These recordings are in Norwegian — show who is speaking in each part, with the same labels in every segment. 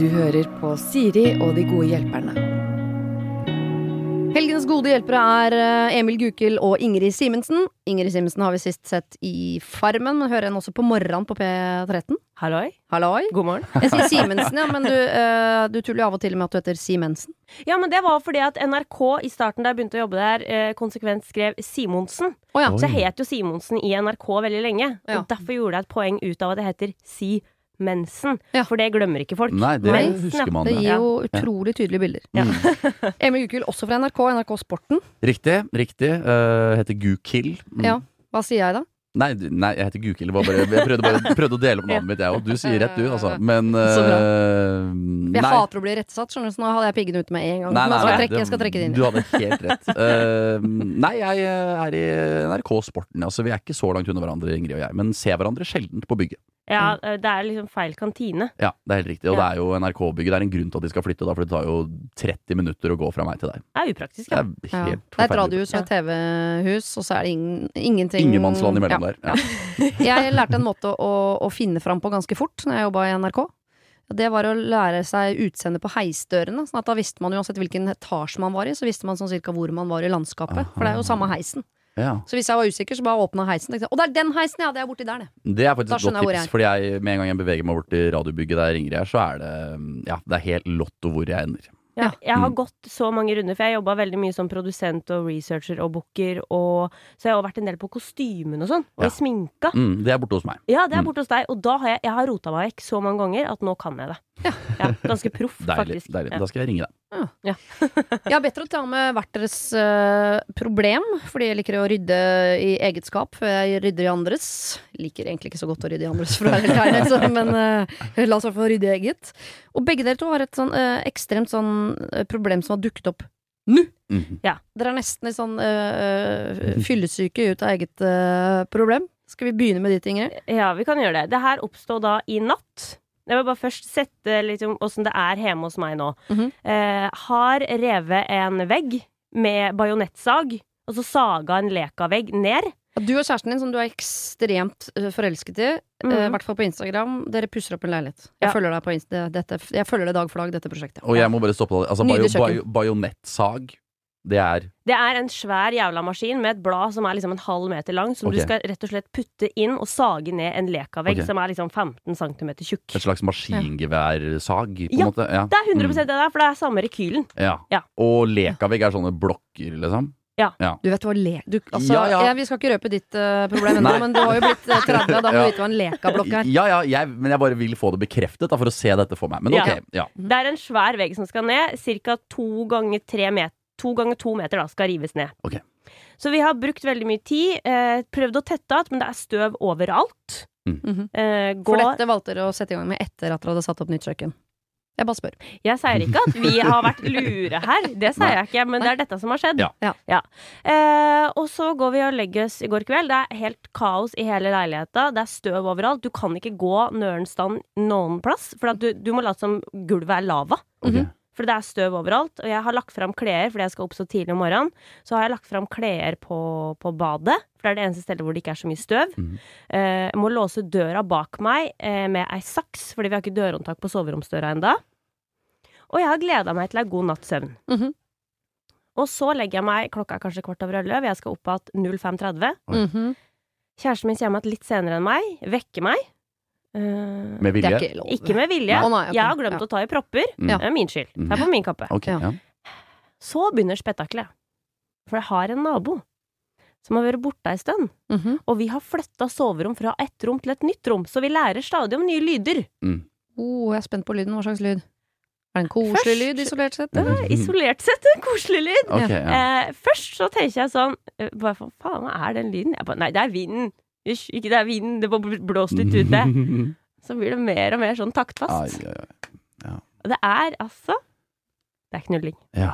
Speaker 1: Du hører på Siri og de gode hjelperne. Helgens gode hjelpere er eh, Emil Gukild og Ingrid Simensen. Ingrid Simensen har vi sist sett i Farmen, men hører henne også på morgenen på P13.
Speaker 2: Halloi.
Speaker 1: Halloi.
Speaker 2: God morgen.
Speaker 1: Jeg sier Simensen, ja, men du, uh, du tuller jo av og til med at du heter Simensen.
Speaker 2: Ja, men det var fordi at NRK i starten da jeg begynte å jobbe der, uh, konsekvent skrev Simonsen.
Speaker 1: Oh, ja.
Speaker 2: Så jeg het jo Simonsen i NRK veldig lenge.
Speaker 1: Ja.
Speaker 2: Og derfor gjorde jeg et poeng ut av at jeg heter Simensen.
Speaker 1: Ja.
Speaker 2: For det glemmer ikke folk.
Speaker 3: Nei, det
Speaker 2: Mensen,
Speaker 3: husker man.
Speaker 1: Det gir jo utrolig tydelige bilder.
Speaker 2: Ja.
Speaker 1: Emil Gukild også fra NRK, NRK Sporten.
Speaker 3: Riktig. riktig uh, Heter Gukild. Mm.
Speaker 1: Ja. Hva sier jeg da?
Speaker 3: Nei, nei, jeg heter Gukild. Jeg prøvde, bare, prøvde å dele opp navnet mitt, jeg òg. Du sier rett, du, altså. Men
Speaker 1: Så bra.
Speaker 3: uh,
Speaker 1: Jeg
Speaker 3: nei.
Speaker 1: hater å bli rettsatt, skjønner du, så nå hadde jeg piggen ute med en gang.
Speaker 3: Nei,
Speaker 1: Men
Speaker 3: nei,
Speaker 1: jeg
Speaker 3: nei,
Speaker 1: trekke, jeg skal trekke det inn.
Speaker 3: Du hadde helt rett. Uh, nei, jeg er i NRK Sporten. Altså, vi er ikke så langt unna hverandre, Ingrid og jeg, men ser hverandre sjeldent på bygget.
Speaker 2: Ja, eh, det er liksom feil kantine.
Speaker 3: Ja, det er helt riktig. Og
Speaker 2: Ja.
Speaker 3: det er jo NRK-bygget. Det er en grunn til at de skal flytte, da, for det tar jo 30 minutter å gå fra meg til deg.
Speaker 2: Det er upraktisk,
Speaker 3: Det
Speaker 2: ja.
Speaker 3: er
Speaker 1: Ja. Det er et radiohus og et TV-hus, og så er det ingen, ingenting
Speaker 3: Ingenmannsland imellom
Speaker 1: Ja.
Speaker 3: der. Ja.
Speaker 1: Jeg lærte en måte å, å finne fram på ganske fort når jeg jobba i NRK. Det var å lære seg utseendet på heisdørene. Sånn at da visste man uansett hvilken etasje man var i, så visste man sånn cirka hvor man var i landskapet. For det er jo samme heisen.
Speaker 3: Ja.
Speaker 1: Så hvis jeg var usikker, så bare åpna heisen. Og det er den heisen, ja! Det er borti der, det.
Speaker 3: Det er faktisk et godt tips, fordi jeg, med en gang jeg beveger meg bort til radiobygget der Ingrid er, så er det Ja, det er helt lotto hvor jeg ender.
Speaker 2: Ja, jeg har
Speaker 3: Mm.
Speaker 2: gått så mange runder, for jeg jobba veldig mye som produsent og researcher og booker, og så jeg har vært en del på kostymen og sånn, og
Speaker 3: Ja.
Speaker 2: i sminka.
Speaker 3: Mm, det er borte hos meg.
Speaker 2: Ja, det er
Speaker 3: Mm.
Speaker 2: borte hos deg, og da har jeg, jeg har rota meg vekk så mange ganger at nå kan jeg det. Ja, ganske proff, faktisk.
Speaker 3: deilig. Da skal jeg ringe deg.
Speaker 1: Jeg har bedt dere ta med hvert deres uh, problem, fordi jeg liker å rydde i eget skap før jeg rydder i andres. Liker egentlig ikke så godt å rydde i andres, for å være helt ærlig, så- men uh, la oss i hvert fall rydde i eget. Og begge dere to har et sånn uh, ekstremt sånn problem som har dukket opp nå.
Speaker 3: Ja
Speaker 1: Dere er nesten litt sånn fyllesyke ut av eget problem. Skal vi begynne med ditt, Ingrid?
Speaker 2: Ja, vi kan gjøre det. Det her oppstod da i natt. Jeg vil bare først sette liksom åssen det er hjemme hos meg nå.
Speaker 1: Mhm.
Speaker 2: eh, har revet en vegg med bajonettsag, og så saga en Leka-vegg ned.
Speaker 1: Du og kjæresten din, som du er ekstremt eh, forelsket i, Mm. i
Speaker 2: Mhm.
Speaker 1: hvert fall på Instagram, dere pusser opp en leilighet. Jeg
Speaker 2: Ja.
Speaker 1: følger deg på Insta, dette, jeg følger det dag for dag, dette prosjektet.
Speaker 3: Og jeg må bare stoppe deg. Altså,
Speaker 1: Nydelig
Speaker 3: bajo,
Speaker 1: kjøkken.
Speaker 3: bajo, bajonettsag, det er
Speaker 2: Det er en svær jævla maskin med et blad som er liksom en halv meter lang, som
Speaker 3: Ok.
Speaker 2: du skal rett og slett putte inn og sage ned en Leka-vegg
Speaker 3: Ok.
Speaker 2: som er liksom 15 cm tjukk.
Speaker 3: et slags maskingeværsag, på en
Speaker 2: Ja,
Speaker 3: måte. Ja.
Speaker 2: Det er 100% det der, for det er samme rekylen.
Speaker 3: Ja.
Speaker 2: Ja.
Speaker 3: Og lekavegg er sånne blokker, liksom.
Speaker 1: Du vet hva le... Du, altså,
Speaker 3: Ja, ja.
Speaker 1: Jeg, vi skal ikke røpe ditt eh, problem ennå,
Speaker 3: Nei.
Speaker 1: men du har jo blitt eh, 30, da må
Speaker 3: Ja.
Speaker 1: du vite hva en lekablokk er.
Speaker 3: Ja, ja, jeg, men jeg bare vil få det bekreftet da, for å se dette for meg. Men
Speaker 2: Ja.
Speaker 3: ok, ja.
Speaker 2: Det er en svær vegg som skal ned. Ca. to ganger tre meter To ganger to meter da, skal rives ned.
Speaker 3: Okay.
Speaker 2: Så vi har brukt veldig mye tid. Eh, prøvd å tette igjen, men det er støv overalt.
Speaker 1: Mhm.
Speaker 2: Eh,
Speaker 1: For dette valgte dere å sette i gang med etter at dere hadde satt opp nytt kjøkken. Jeg bare spør.
Speaker 2: Jeg sier ikke at vi har vært lure her, det sier jeg ikke, men det er dette som har skjedd.
Speaker 3: Ja.
Speaker 1: Ja.
Speaker 2: Eh, og så går vi og legger oss i går kveld. Det er helt kaos i hele leiligheta. Det er støv overalt. Du kan ikke gå nørens stand noen plass, for at du, du må late som gulvet er lava.
Speaker 3: ok.
Speaker 2: For det er støv overalt. Og jeg har lagt fram klær, fordi jeg skal opp så tidlig om morgenen. Så har jeg lagt fram klær på, på badet, for det er det eneste stedet hvor det ikke er så mye støv.
Speaker 3: Mm.
Speaker 2: Eh, jeg må låse døra bak meg eh, med ei saks, fordi vi har ikke dørhåndtak på soveromsdøra enda. Og jeg har gleda meg til ei god natts søvn.
Speaker 1: Mhm.
Speaker 2: Og så legger jeg meg, klokka er kanskje kvart over elleve, jeg skal opp igjen 05.30.
Speaker 3: Mm
Speaker 1: -hmm.
Speaker 2: Kjæresten min kommer igjen litt senere enn meg, vekker meg. Eh,
Speaker 3: Med vilje?
Speaker 1: ikke
Speaker 2: ikke med vilje.
Speaker 1: Oh, nei, okay.
Speaker 2: Jeg har glemt
Speaker 1: Ja.
Speaker 2: å ta i propper.
Speaker 3: Mm.
Speaker 2: Det er min skyld. Det er på min kappe.
Speaker 3: Okay,
Speaker 1: Ja.
Speaker 3: ja.
Speaker 2: Så begynner spetakkelet. For jeg har en nabo som har vært borte ei stund.
Speaker 1: Mhm.
Speaker 2: Og vi har flytta soverom fra ett rom til et nytt rom, så vi lærer stadig om nye lyder.
Speaker 1: Oh, jeg er spent på lyden. Hva slags lyd? Er det en koselig
Speaker 2: Først-
Speaker 1: lyd, isolert sett? Ja,
Speaker 2: er isolert sett en koselig lyd.
Speaker 3: Okay, ja.
Speaker 2: Eh, først så tenker jeg sånn eh, Hva faen hva er den lyden? Jeg bare, Nei, det er vinden. Hysj, ikke det er vinden. Det bare blåst litt ute. Så blir det mer og mer sånn
Speaker 3: Ai,
Speaker 2: taktfast.
Speaker 3: ai, Ja.
Speaker 2: Og det er altså Det er knulling.
Speaker 3: Ja.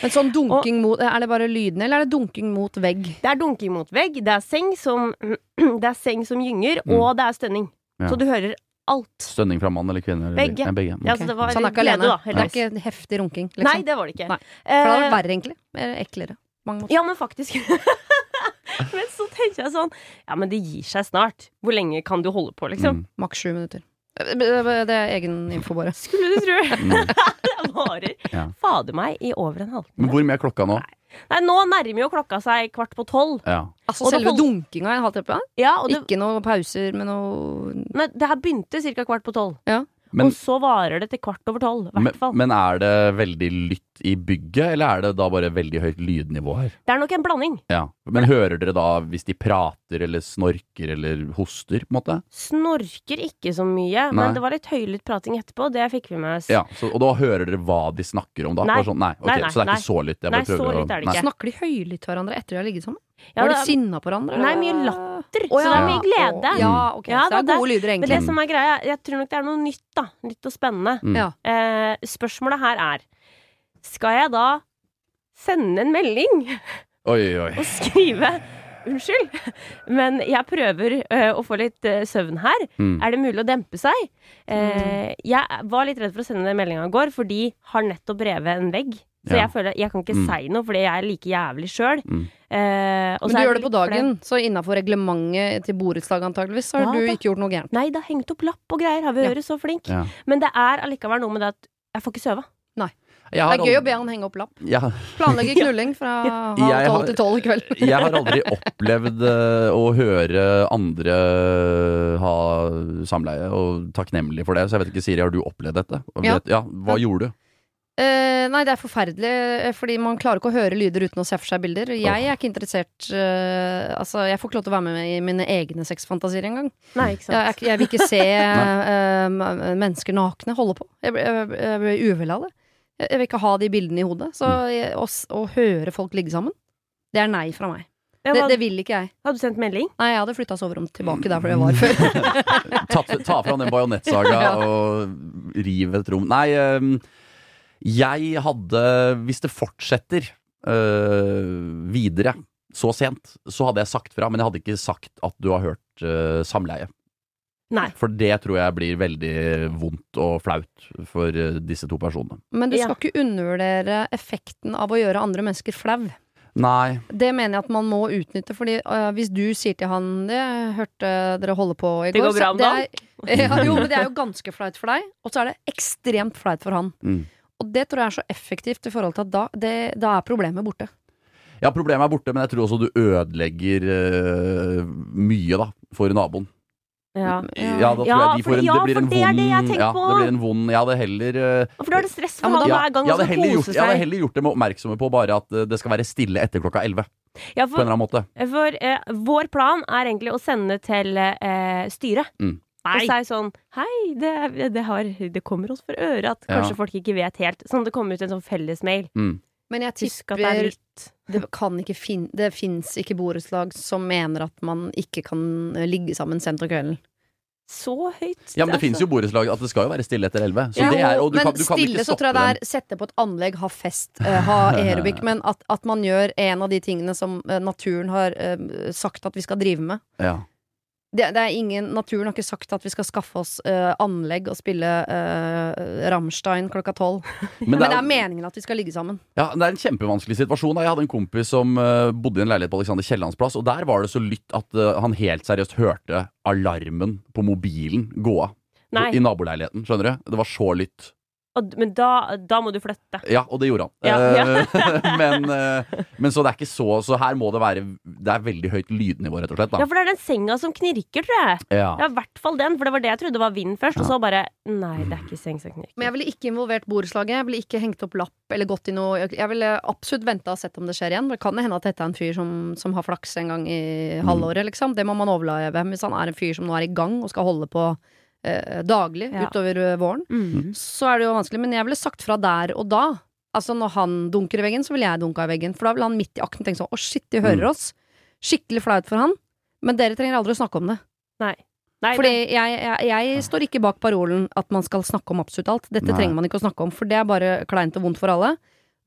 Speaker 1: Men sånn dunking mot Er det bare lydene, eller er det dunking mot vegg?
Speaker 2: Det er dunking mot vegg, det er seng som Det er seng som gynger,
Speaker 3: Mm.
Speaker 2: og det er stønning.
Speaker 3: Ja.
Speaker 2: Så du hører alt.
Speaker 3: Stønning fra mann eller kvinne? Eller?
Speaker 2: Begge.
Speaker 3: Ja, begge.
Speaker 2: Ja, så det var
Speaker 1: Så han er ikke
Speaker 2: glede,
Speaker 1: alene?
Speaker 2: da.
Speaker 1: Det er ikke heftig runking? Liksom.
Speaker 2: Nei, det var det ikke.
Speaker 1: Nei. For det var
Speaker 2: Eh,
Speaker 1: verre, egentlig. Eller eklere. Mange måter.
Speaker 2: Ja, men faktisk. men så tenker jeg sånn Ja, men det gir seg snart. Hvor lenge kan du holde på, liksom?
Speaker 3: Mm.
Speaker 1: Maks sju minutter. Det er egen info, bare.
Speaker 2: Skulle du tro.
Speaker 3: Mm.
Speaker 2: det varer
Speaker 3: Ja.
Speaker 2: fader meg i over en halvtime.
Speaker 3: Hvor mye er klokka nå?
Speaker 2: Nei, nå nærmer jo klokka seg kvart på tolv.
Speaker 3: Ja.
Speaker 1: Altså
Speaker 2: Og
Speaker 1: selve
Speaker 2: hold-
Speaker 1: dunkinga i en halvtime?
Speaker 2: Ja, det,
Speaker 1: Ikke noen pauser med noe
Speaker 2: nei, det her begynte ca. kvart på tolv.
Speaker 3: Men,
Speaker 2: og så varer det til kvart over tolv. I hvert fall.
Speaker 3: men er det veldig lytt i bygget, eller er det da bare veldig høyt lydnivå her?
Speaker 2: Det er nok en blanding.
Speaker 3: Ja. Men hører dere da hvis de prater eller snorker eller hoster, på en måte?
Speaker 2: Snorker ikke så mye,
Speaker 3: Nei.
Speaker 2: men det var litt høylytt prating etterpå. Det fikk vi med oss.
Speaker 3: Ja, så, Og da hører dere hva de snakker om da?
Speaker 2: Nei.
Speaker 3: Sånn, nei, okay,
Speaker 2: Nei, nei,
Speaker 3: Så det er
Speaker 2: nei.
Speaker 3: ikke så lytt? Jeg
Speaker 2: Nei,
Speaker 3: prøver
Speaker 2: så lytt er det ikke.
Speaker 1: Snakker de høylytt hverandre etter de har ligget sammen?
Speaker 2: Ja,
Speaker 1: Var de
Speaker 2: det-
Speaker 1: sinna på hverandre?
Speaker 2: Nei, mye latter.
Speaker 1: Å,
Speaker 2: så det er mye glede.
Speaker 1: Ja, ok.
Speaker 2: Ja,
Speaker 1: så det
Speaker 2: da,
Speaker 1: er gode lyder, egentlig.
Speaker 2: Men det som er greia, jeg tror nok det er noe nytt, da. Nytt og spennende.
Speaker 3: Mm.
Speaker 1: Ja.
Speaker 2: Eh, spørsmålet her er Skal jeg da sende en melding
Speaker 3: Oi, oi.
Speaker 2: og skrive Unnskyld, men jeg prøver uh, å få litt uh, søvn her.
Speaker 3: Mm.
Speaker 2: Er det mulig å dempe seg? Eh, jeg var litt redd for å sende den meldinga i går, for de har nettopp revet en vegg. Så
Speaker 3: Ja.
Speaker 2: jeg føler jeg kan ikke
Speaker 3: Mm.
Speaker 2: si noe, fordi jeg er like jævlig sjøl.
Speaker 3: Mm.
Speaker 2: Eh,
Speaker 1: Men du gjør det på
Speaker 2: dagen,
Speaker 1: dagen, så innafor reglementet til borettslaget antageligvis, så har
Speaker 2: Ja,
Speaker 1: du
Speaker 2: da.
Speaker 1: ikke gjort noe gærent.
Speaker 2: Nei, det har hengt opp lapp og greier. Har vi
Speaker 1: Ja.
Speaker 2: vært så flink?
Speaker 3: Ja.
Speaker 2: Men det er allikevel noe med det at jeg får ikke sove.
Speaker 3: Nei.
Speaker 1: Det er gøy å be han henge opp lapp.
Speaker 3: Ja.
Speaker 1: Planlegge knulling fra halv tolv til tolv i kveld.
Speaker 3: Jeg har aldri opplevd eh, å høre andre ha samleie, og takknemlig for det. Så jeg vet ikke, Siri, har du opplevd dette?
Speaker 1: Ja.
Speaker 3: Vet, ja hva gjorde du?
Speaker 1: Eh, nei, det er forferdelig, eh, fordi man klarer ikke å høre lyder uten å se for seg bilder. Jeg er ikke interessert uh, Altså, jeg får ikke lov til å være med i mine egne sexfantasier engang. Jeg, jeg, vil ikke se uh, mennesker nakne holde på. Jeg jeg, jeg blir uvel av det. Jeg, jeg vil ikke ha de bildene i hodet. Så jeg, å, å høre folk ligge sammen, det er nei fra meg.
Speaker 2: Ja,
Speaker 1: Det, det vil ikke jeg.
Speaker 2: Hadde du sendt melding?
Speaker 1: Nei, jeg hadde flytta soverom tilbake der hvor jeg var før.
Speaker 3: ta, ta fram den bajonettsaga
Speaker 1: Ja.
Speaker 3: og riv et rom. Nei, eh, jeg hadde Hvis det fortsetter øh, videre så sent, så hadde jeg sagt fra. Men jeg hadde ikke sagt at du har hørt øh, samleie.
Speaker 2: Nei.
Speaker 3: For det tror jeg blir veldig vondt og flaut for eh, disse to personene.
Speaker 1: Men du
Speaker 2: Ja.
Speaker 1: skal ikke undervurdere effekten av å gjøre andre mennesker flau.
Speaker 3: Nei.
Speaker 1: Det mener jeg at man må utnytte, fordi øh, hvis du sier til han det, hørte dere holde på i
Speaker 2: Det
Speaker 1: går
Speaker 2: går bra om
Speaker 1: det er, ja, Jo, men det er jo ganske flaut for deg, og så er det ekstremt flaut for han.
Speaker 3: Mm.
Speaker 1: Og det tror jeg er så effektivt i forhold til at da, det, da er problemet borte.
Speaker 3: Ja, problemet er borte, men jeg tror også du ødelegger uh, mye da, for naboen.
Speaker 2: Ja.
Speaker 3: Ja, da tror
Speaker 2: Ja,
Speaker 3: jeg de
Speaker 2: for-
Speaker 3: får en,
Speaker 2: ja,
Speaker 3: det blir
Speaker 2: for
Speaker 3: en
Speaker 2: det er
Speaker 3: vond
Speaker 2: det jeg tenker
Speaker 3: ja, det blir en vond Jeg hadde heller uh,
Speaker 2: For da er det stress for
Speaker 1: ja,
Speaker 2: hver gang han skal
Speaker 3: kose gjort,
Speaker 2: seg.
Speaker 3: jeg hadde heller gjort dem oppmerksomme på bare at eh, det skal være stille etter klokka 11.
Speaker 2: Ja,
Speaker 3: På en eller annen måte.
Speaker 2: for uh, vår plan er egentlig å sende til uh, styret.
Speaker 3: Mm.
Speaker 2: Og si sånn Hei, det, det, har, det kommer oss for øre at
Speaker 3: Ja.
Speaker 2: kanskje folk ikke vet helt. Sånn at det kommer ut en sånn fellesmail.
Speaker 3: Mm.
Speaker 1: Men jeg
Speaker 2: tipper at det er litt...
Speaker 1: det kan ikke fin Det fins ikke borettslag som mener at man ikke kan øh, ligge sammen sent om kvelden.
Speaker 2: Så høyt.
Speaker 3: Ja, men det
Speaker 2: altså.
Speaker 3: finnes jo borettslag at det skal jo være stille etter 11. Så
Speaker 1: Jo,
Speaker 3: det er, og du
Speaker 1: men
Speaker 3: kan, du kan
Speaker 1: stille
Speaker 3: ikke
Speaker 1: så tror jeg det er sette på et anlegg, ha fest, uh, ha aerobic. Men at, at man gjør en av de tingene som eh, naturen har uh, sagt at vi skal drive med.
Speaker 3: Ja.
Speaker 1: Det, det er ingen, naturen har ikke sagt at vi skal skaffe oss uh, anlegg og spille uh, Rammstein klokka tolv.
Speaker 3: Men,
Speaker 1: Men
Speaker 3: det
Speaker 1: er meningen at vi skal ligge sammen.
Speaker 3: ja, det er en kjempevanskelig situasjon. Jeg hadde en kompis som uh, bodde i en leilighet på Alexander Kiellands plass, og der var det så lytt at han helt seriøst hørte alarmen på mobilen gå av.
Speaker 2: Nei,
Speaker 3: I naboleiligheten, skjønner du? Det var så lytt.
Speaker 2: Og, men da, da må du flytte.
Speaker 3: Ja, og det gjorde han.
Speaker 2: Ja,
Speaker 3: ja. men, eh, men så det er ikke så Så her må det være Det er veldig høyt lydnivå, rett og slett.
Speaker 2: Ja, for det er den senga som knirker, tror jeg.
Speaker 3: Ja.
Speaker 2: Ja, i hvert fall den, for det var det jeg trodde var vind først. Og så bare Nei, det er ikke seng som knirker.
Speaker 1: Men jeg ville ikke involvert borettslaget. Jeg ville ikke hengt opp lapp eller gått i noe Jeg ville absolutt venta og sett om det skjer igjen. Det kan hende at dette er en fyr som, som har flaks en gang i halvåret, liksom. Det må man overleve hvis han er en fyr som nå er i gang og skal holde på eh, daglig
Speaker 2: Ja.
Speaker 1: utover eh, våren.
Speaker 2: Mm.
Speaker 1: Så er det jo vanskelig. Men jeg ville sagt fra der og da. Altså Når han dunker i veggen, så ville jeg dunka i veggen. For da ville han midt i akten tenke sånn Å, shit, de hører
Speaker 3: Mm.
Speaker 1: oss. Skikkelig flaut for han. Men dere trenger aldri å snakke om det.
Speaker 2: Nei. Nei,
Speaker 1: Fordi jeg, jeg, jeg står ikke bak parolen at man skal snakke om absolutt alt. Dette
Speaker 3: Nei.
Speaker 1: trenger man ikke å snakke om, for det er bare kleint og vondt for alle.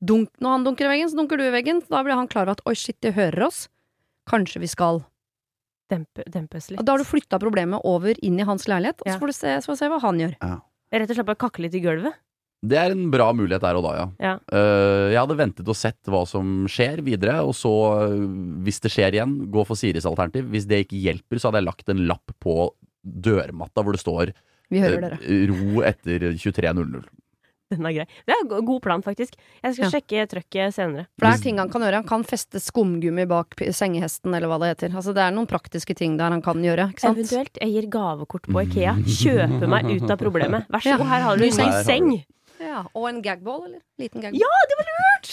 Speaker 1: Dunk, når han dunker i veggen, så dunker du i veggen. Da blir han klar over at oi, shit, de hører oss. Kanskje vi skal
Speaker 2: dempe, dempes litt.
Speaker 1: Og Da har du flytta problemet over inn i hans leilighet, og
Speaker 2: Ja.
Speaker 1: så får du se, så får se hva han gjør.
Speaker 2: Rett og slett bare kakke litt i gulvet.
Speaker 3: Det er en bra mulighet der og da, ja.
Speaker 2: Ja.
Speaker 3: Uh, jeg hadde ventet og sett hva som skjer videre, og så, eh, hvis det skjer igjen, gå for Siris alternativ. Hvis det ikke hjelper, så hadde jeg lagt en lapp på dørmatta hvor det står
Speaker 1: Vi hører dere.
Speaker 3: eh, ro etter 23.00.
Speaker 2: Den er grei. Det er en god plan, faktisk. Jeg skal
Speaker 1: Ja.
Speaker 2: sjekke trøkket senere.
Speaker 1: For det er ting han kan gjøre. Han kan feste skumgummi bak sengehesten, eller hva det heter. Altså, det er noen praktiske ting der han kan gjøre. Ikke sant?
Speaker 2: Eventuelt jeg gir gavekort på Ikea. Kjøper meg ut av problemet. Vær så god, her har du en seng.
Speaker 1: Ja, Og en gagball, eller? Liten gagball.
Speaker 2: Ja, det var lurt!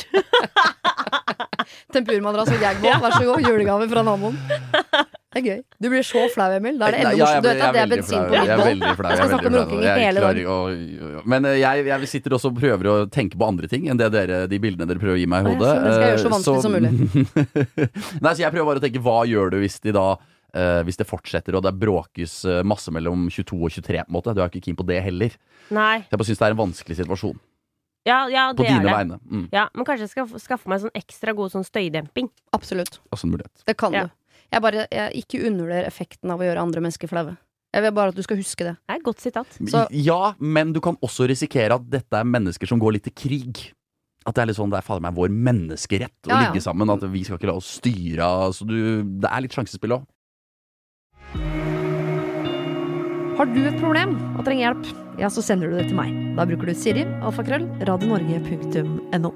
Speaker 1: Tempurmadrass og gagball, vær så god. Julegave fra naboen. Det er gøy. Du blir så flau, Emil. Da er det enda
Speaker 3: ja,
Speaker 1: morsomt. Du vet at det er bensin på
Speaker 3: veldig flau.
Speaker 1: Jeg skal snakke om runking
Speaker 3: i
Speaker 1: hele
Speaker 3: å- Men eh, jeg, jeg sitter også og prøver å tenke på andre ting enn det dere, de bildene dere prøver å gi meg i
Speaker 1: hodet. ja, så det skal jeg gjøre så
Speaker 3: vanskelig
Speaker 1: vanskelig som
Speaker 3: Nei, så jeg prøver bare å tenke hva gjør du hvis de da eh, hvis det fortsetter og det bråkes uh, masse mellom 22 og 23, på en måte. Du er ikke keen på det heller.
Speaker 2: Nei.
Speaker 3: Jeg bare syns det er en vanskelig situasjon.
Speaker 2: Ja, ja
Speaker 3: På
Speaker 2: det er
Speaker 3: dine
Speaker 2: det.
Speaker 3: vegne. Mm.
Speaker 2: Ja, men kanskje jeg skal skaffe meg sånn ekstra god sånn støydemping.
Speaker 1: Absolutt.
Speaker 3: Også en mulighet.
Speaker 1: Det kan
Speaker 2: Ja.
Speaker 1: du. Jeg bare jeg ikke undervurder effekten av å gjøre andre mennesker flaue. Jeg vil bare at du skal huske det.
Speaker 2: Det er et godt sitat.
Speaker 1: Så-
Speaker 3: Ja, men du kan også risikere at dette er mennesker som går litt til krig. At det er litt sånn, det er fader meg vår menneskerett å
Speaker 1: ja.
Speaker 3: ligge sammen. At vi skal ikke la oss styre av Så du, det er litt sjansespill òg.
Speaker 1: Har du et problem og trenger hjelp, ja, så sender du det til meg. Da bruker du Siri, alfakrøll, radionorge.no.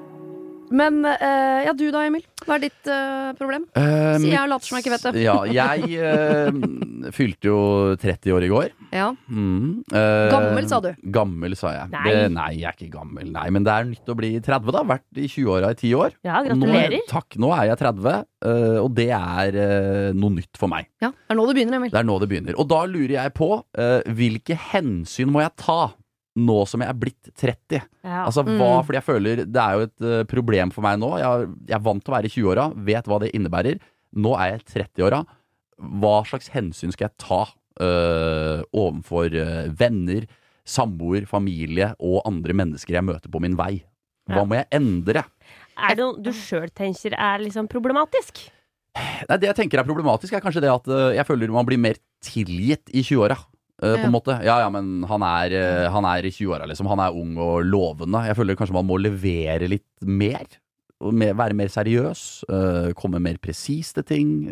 Speaker 1: Men eh, ja, du da, Emil. Hva er ditt eh, problem?
Speaker 3: Uh,
Speaker 1: Si jeg later som jeg ikke vet det.
Speaker 3: Ja, jeg eh, fylte jo 30 år i går.
Speaker 1: Ja.
Speaker 3: Mm, eh,
Speaker 1: Gammel, sa du.
Speaker 3: Gammel, sa jeg.
Speaker 2: Nei.
Speaker 3: Det, nei, jeg er ikke gammel. Nei, Men det er nytt å bli 30, da. Vært i 20-åra i 10 år.
Speaker 2: Ja,
Speaker 3: gratulerer. Nå, takk. Nå er jeg 30, eh, og det er eh, noe nytt for meg.
Speaker 1: ja. Det er nå det begynner, Emil.
Speaker 3: Det er nå det begynner. Og da lurer jeg på eh, hvilke hensyn må jeg ta nå som jeg er blitt 30?
Speaker 2: Ja.
Speaker 3: Altså hva,
Speaker 1: Mm.
Speaker 3: fordi jeg føler Det er jo et uh, problem for meg nå. Jeg, jeg er vant til å være i 20-åra, vet hva det innebærer. Nå er jeg 30-åra. Hva slags hensyn skal jeg ta uh, overfor uh, venner, samboer, familie og andre mennesker jeg møter på min vei? Hva må jeg endre?
Speaker 2: Er det noe du sjøl tenker er liksom problematisk?
Speaker 3: Nei, Det jeg tenker er problematisk, er kanskje det at jeg føler man blir mer tilgitt i 20-åra. Eh, på
Speaker 1: Ja.
Speaker 3: en måte. Ja, ja, men han er, eh, han er i 20-åra, liksom. Han er ung og lovende. Jeg føler kanskje man må levere litt mer. Mer, være mer seriøs. eh, komme mer presis til ting.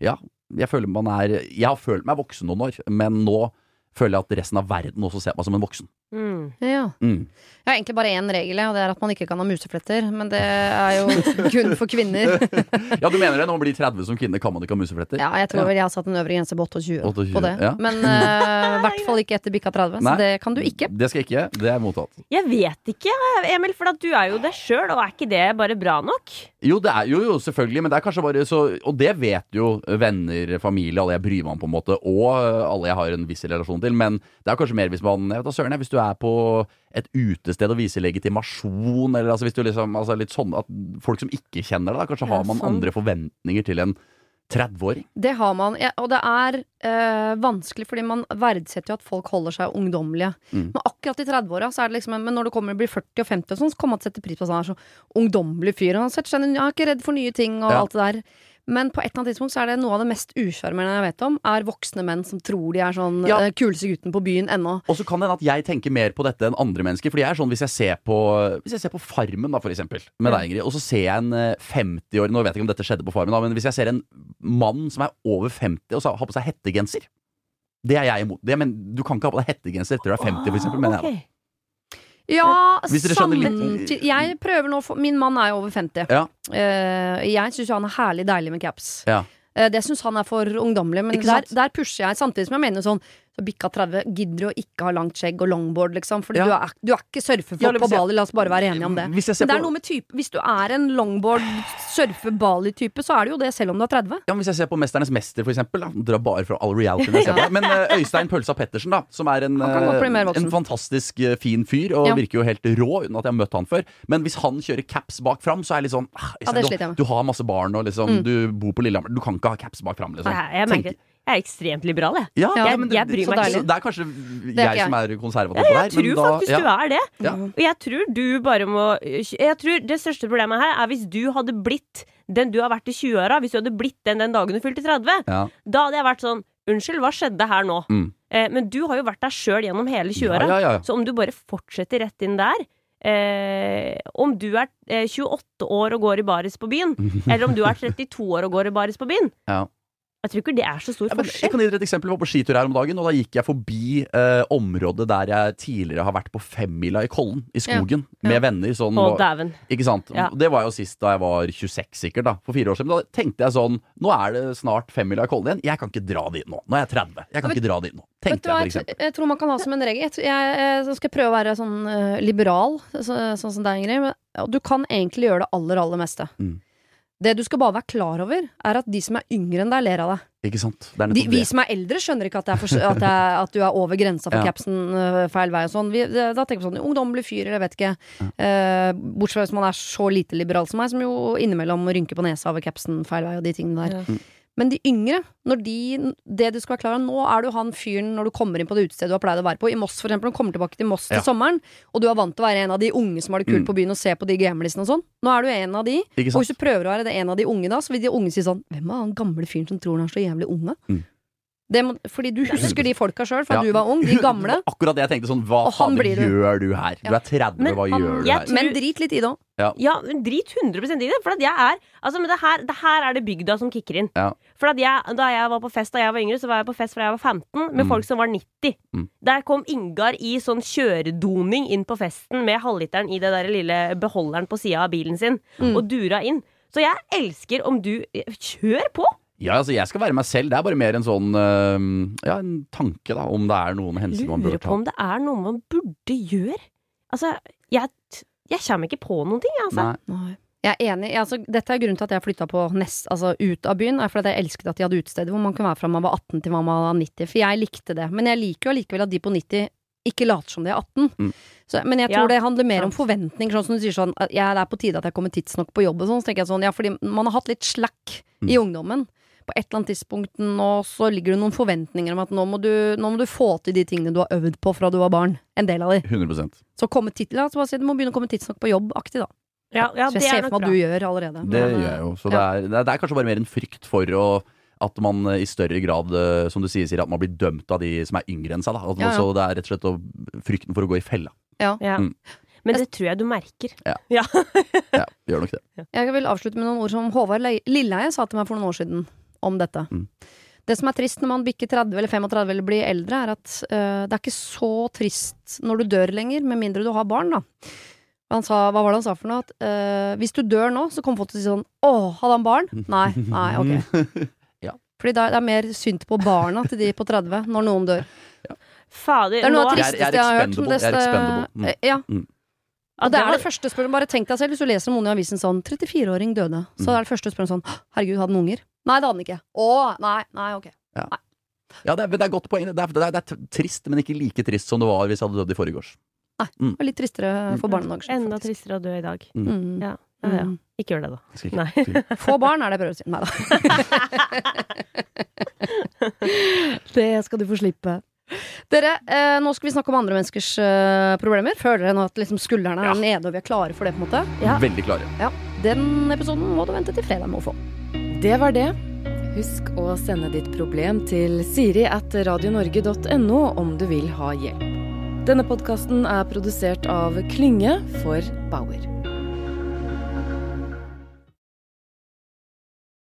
Speaker 3: ja, jeg føler man er Jeg har følt meg voksen noen år, men nå føler jeg at resten av verden også ser på meg som en voksen.
Speaker 2: Mm.
Speaker 1: Ja.
Speaker 3: Mm.
Speaker 1: Jeg har egentlig bare én regel, og det er at man ikke kan ha musefletter. Men det er jo kun for kvinner.
Speaker 3: Ja, du mener det? Når man blir 30 som kvinne, kan man ikke ha musefletter?
Speaker 1: Ja, jeg tror vel jeg har satt en øvre grense på 28,
Speaker 3: 28,
Speaker 1: på det.
Speaker 3: ja.
Speaker 1: Men i i hvert fall ikke etter bikka 30,
Speaker 3: Nei.
Speaker 1: så det kan du ikke.
Speaker 3: Det skal jeg ikke. Det er mottatt.
Speaker 2: Jeg vet ikke, Emil, for at du er jo det sjøl, og er ikke det bare bra nok?
Speaker 3: Jo, det er jo, jo, selvfølgelig, men det er kanskje bare så Og det vet jo venner, familie, alle jeg bryr meg om, på en måte, og øh, alle jeg har en viss relasjon til. Men det er kanskje mer hvis man Jeg vet da søren, hvis du er på et utested og viser legitimasjon, eller altså hvis du liksom altså litt sånn at Folk som ikke kjenner deg, kanskje har man
Speaker 2: sånn.
Speaker 3: andre forventninger til en 30-åring.
Speaker 1: Det har man, ja, og det er øh, vanskelig, fordi man verdsetter jo at folk holder seg ungdommelige.
Speaker 3: Mm.
Speaker 1: Men akkurat i 30-åra, så er det liksom Men når du kommer og blir 40 og 50 og sånn, så kommer man til å sette pris på at han er så ungdommelig fyr. Og han setter seg ned, han er ikke redd for nye ting og
Speaker 3: Ja.
Speaker 1: alt det der. Men på et eller annet tidspunkt så er det noe av det mest usjarmerende jeg vet om, er voksne menn som tror de er sånn
Speaker 3: Ja.
Speaker 1: eh, kuleste gutten på byen ennå.
Speaker 3: Og så kan det hende at jeg tenker mer på dette enn andre mennesker. Fordi jeg er sånn, Hvis jeg ser på, hvis jeg ser på Farmen, da, for eksempel, med deg, Ingrid, og så ser jeg en eh, 50 år Nå vet jeg ikke om dette skjedde på Farmen, da, men hvis jeg ser en mann som er over 50 og så har på seg hettegenser Det er jeg imot. Det, men du kan ikke ha på deg hettegenser etter du er 50, for eksempel, mener jeg.
Speaker 1: Ja, samtidig Jeg prøver nå Min mann er jo over 50.
Speaker 3: Ja.
Speaker 1: Eh, jeg syns jo han er herlig deilig med caps.
Speaker 3: Ja.
Speaker 1: Eh, det syns han er for ungdommelig, men der, der pusher jeg. Samtidig som jeg mener sånn så bikka 30, gidder å ikke ha langt skjegg og longboard, liksom? For
Speaker 3: Ja.
Speaker 1: du, er, du er ikke surfefolk
Speaker 3: Ja,
Speaker 1: på Bali, la oss bare være enige om det. Men det er
Speaker 3: på-
Speaker 1: noe med type Hvis du er en longboard, surfe-Bali-type, så er det jo det selv om du er 30.
Speaker 3: Ja, men Hvis jeg ser på 'Mesternes mester', for eksempel, da, drar bare fra all reality jeg ser på. Men eh, Øystein Pølsa Pettersen, da, som er en, eh, en fantastisk eh, fin fyr, og
Speaker 1: Ja.
Speaker 3: virker jo helt rå uten at jeg har møtt han før. Men hvis han kjører caps bak fram, så er jeg litt sånn ah, Øystein, du, du har masse barn, og liksom,
Speaker 1: Mm.
Speaker 3: du bor på Lillehammer. Du kan ikke ha caps bak fram, liksom.
Speaker 2: Jeg, jeg
Speaker 3: Tenk-
Speaker 2: merker jeg er ekstremt liberal, jeg.
Speaker 3: ja,
Speaker 2: jeg-
Speaker 3: det,
Speaker 2: jeg bryr meg
Speaker 1: ikke.
Speaker 3: Det er kanskje
Speaker 1: er
Speaker 3: jeg som er konservativ på det her.
Speaker 2: Jeg tror
Speaker 3: men da,
Speaker 2: faktisk
Speaker 3: ja.
Speaker 2: du er det.
Speaker 3: Ja.
Speaker 2: Og jeg tror du bare må Jeg tror det største problemet her er hvis du hadde blitt den du har vært i 20-åra. Hvis du hadde blitt den den dagen du fylte 30.
Speaker 3: Ja.
Speaker 2: Da hadde jeg vært sånn Unnskyld, hva skjedde her nå?
Speaker 3: Mm.
Speaker 2: Eh, men du har jo vært deg sjøl gjennom hele 20-åra.
Speaker 3: Ja, ja, ja.
Speaker 2: Så om du bare fortsetter rett inn der eh, Om du er eh, 28 år og går i baris på byen, eller om du er 32 år og går i baris på byen,
Speaker 3: Ja.
Speaker 2: Jeg tror ikke det er så stor
Speaker 3: Ja, forskjell. jeg kan gi dere et eksempel. Jeg var på skitur her om dagen, og da gikk jeg forbi eh, området der jeg tidligere har vært på femmila i Kollen, i skogen,
Speaker 1: Ja.
Speaker 3: med venner. Sånn,
Speaker 2: og, dæven.
Speaker 3: ikke sant?
Speaker 2: Ja.
Speaker 3: Det var jo sist da jeg var 26, sikkert, da, for fire år siden. Da tenkte jeg sånn Nå er det snart femmila i Kollen igjen. Jeg kan ikke dra dit nå. Nå er jeg 30. Jeg kan
Speaker 1: Vet-
Speaker 3: ikke dra dit nå. Tenkte jeg, for eksempel.
Speaker 1: jeg tror man kan ha som en regel. Jeg, jeg, jeg skal prøve å være sånn uh, liberal, så, sånn som deg, Ingrid. Men ja, du kan egentlig gjøre det aller, aller meste.
Speaker 3: Mm.
Speaker 1: Det du skal bare være klar over, er at de som er yngre enn deg, ler av deg.
Speaker 3: Ikke sant? Det er
Speaker 1: De, vi som er eldre, skjønner ikke at, det er for, at, det er, at du er over grensa for
Speaker 3: Ja.
Speaker 1: capsen øh, feil vei og sånn. Vi, da tenker vi sånn ungdommelig fyr, eller jeg vet ikke. Eh, bortsett fra hvis man er så lite liberal som meg, som jo innimellom rynker på nesa over capsen feil vei og de tingene der.
Speaker 2: Ja.
Speaker 1: Men de yngre, når de, det du skal være klar over Nå er du han fyren når du kommer inn på det utestedet du har pleid å være på. I Moss, for eksempel. Du kommer tilbake til Moss
Speaker 3: Ja.
Speaker 1: til sommeren, og du er vant til å være en av de unge som har det kult
Speaker 3: Mm.
Speaker 1: på byen og se på de gamlisene og sånn. Nå er du en av de. Og hvis du prøver å være det en av de unge da, så vil de unge si sånn Hvem er han gamle fyren som tror han er så jævlig ung, da?
Speaker 3: Mm.
Speaker 1: Det må, fordi du husker de folka sjøl fra
Speaker 3: Ja.
Speaker 1: du var ung, de gamle.
Speaker 3: Det var Akkurat det jeg tenkte sånn Hva fader gjør du her? Du er 30,
Speaker 2: Men
Speaker 3: hva
Speaker 2: han-
Speaker 3: gjør du her?
Speaker 2: tror-
Speaker 1: Men drit litt i det òg.
Speaker 2: Ja, ja. drit 100 i det. For at jeg er Altså, men det her, det her er det bygda som kicker inn.
Speaker 3: Ja.
Speaker 2: For at jeg, da jeg var på fest da jeg var yngre, så var jeg på fest fra jeg var 15 med
Speaker 3: Mm.
Speaker 2: folk som var 90.
Speaker 3: Mm.
Speaker 2: Der kom Ingar i sånn kjøredoning inn på festen med halvliteren i det der lille beholderen på sida av bilen sin,
Speaker 1: Mm.
Speaker 2: og dura inn. Så jeg elsker om du Kjør på!
Speaker 3: Ja, altså Jeg skal være meg selv. Det er bare mer en sånn Ja, en tanke, da. Om det er noen hensyn man burde
Speaker 2: Lurer
Speaker 3: bør
Speaker 2: på om det er noe man burde gjøre. Altså, jeg, jeg kommer ikke på noen ting, jeg, altså.
Speaker 3: Nei.
Speaker 1: Jeg er enig. Altså, dette er grunnen til at jeg flytta på nest, altså ut av byen. Er fordi at jeg elsket at de hadde utesteder hvor man kunne være fra man var 18 til man var 90. For jeg likte det. Men jeg liker jo allikevel at de på 90 ikke later som de er 18.
Speaker 3: Mm.
Speaker 1: Så, men jeg
Speaker 2: Ja,
Speaker 1: tror det handler mer om
Speaker 2: forventning
Speaker 1: forventninger. Sånn som du sier sånn at ja, det er på tide at jeg kommer tidsnok på jobb og sånn. Så tenker jeg sånn, ja, fordi man har hatt litt slack i
Speaker 3: Mm.
Speaker 1: ungdommen. På et eller annet tidspunkt nå så ligger det noen forventninger om at nå må, du, nå må du få til de tingene du har øvd på fra du var barn. En del av de.
Speaker 3: 100%
Speaker 1: Så komme tid, la så si du må begynne å komme tidsnok på jobb aktig, da.
Speaker 2: Ja, ja,
Speaker 1: så
Speaker 2: det
Speaker 1: jeg ser
Speaker 2: er
Speaker 1: for meg at du gjør allerede.
Speaker 3: Det
Speaker 1: Men,
Speaker 3: gjør jeg jo. Så det er, det er, det er kanskje bare mer en frykt for å at man eh, i større grad, eh, som du sier, sier at man blir dømt av de som er yngre enn seg. Da. At,
Speaker 1: Ja, ja.
Speaker 3: Så det er rett og slett å, frykten for å gå i fella.
Speaker 2: Ja.
Speaker 3: Mm.
Speaker 2: Men det tror jeg du merker.
Speaker 3: Ja, gjør nok det.
Speaker 1: Jeg vil avslutte med noen ord som Håvard Le- Lilleheie sa til meg for noen år siden om dette.
Speaker 3: Mm.
Speaker 1: Det som er trist når man bikker 30 eller 35 eller blir eldre, er at uh, det er ikke så trist når du dør lenger, med mindre du har barn, da. Han sa, hva var det han sa for noe? At uh, hvis du dør nå, så kommer folk til å si sånn Å, hadde han barn? Nei. Nei, ok.
Speaker 3: Ja.
Speaker 1: Fordi det er, det er mer synd på barna til de på 30 når noen dør.
Speaker 2: Fader,
Speaker 1: Det er noe av det
Speaker 3: er- jeg
Speaker 1: tristeste jeg har hørt.
Speaker 3: Jeg er
Speaker 1: det-
Speaker 3: expendable. Mm.
Speaker 1: Eh, Ja.
Speaker 3: Mm.
Speaker 2: Ja,
Speaker 1: Og det
Speaker 2: det
Speaker 1: er det første spørsmålet. Bare tenk deg selv hvis du leser om noen i avisen sånn 34-åring døde. Så
Speaker 3: Mm.
Speaker 1: er det første spørsmålet sånn Herregud, hadde han unger? Nei, det hadde han ikke. Å, nei, nei, ok.
Speaker 3: Ja, det er, det er godt poeng. Det er, det, er, det er trist, men ikke like trist som det var hvis jeg hadde dødd i forgårs.
Speaker 1: Det var litt tristere for barna deres.
Speaker 2: Enda tristere å dø i dag.
Speaker 1: Mm.
Speaker 2: Ja, ja, ja.
Speaker 1: Mm.
Speaker 2: Ikke gjør det, da. Nei.
Speaker 1: Få barn er det jeg prøver å si. Nei da. det skal du få slippe. Dere, eh, nå skal vi snakke om andre menneskers eh, problemer. Føler dere nå at liksom, skuldrene er nede og vi er klare for det? på en måte?
Speaker 2: Ja.
Speaker 3: Veldig klare. Ja.
Speaker 1: Den episoden må du vente til fredag med å få.
Speaker 4: Det var det. Husk å sende ditt problem til siri at radionorge.no om du vil ha hjelp. Denne podkasten er produsert av Klynge for Bauer.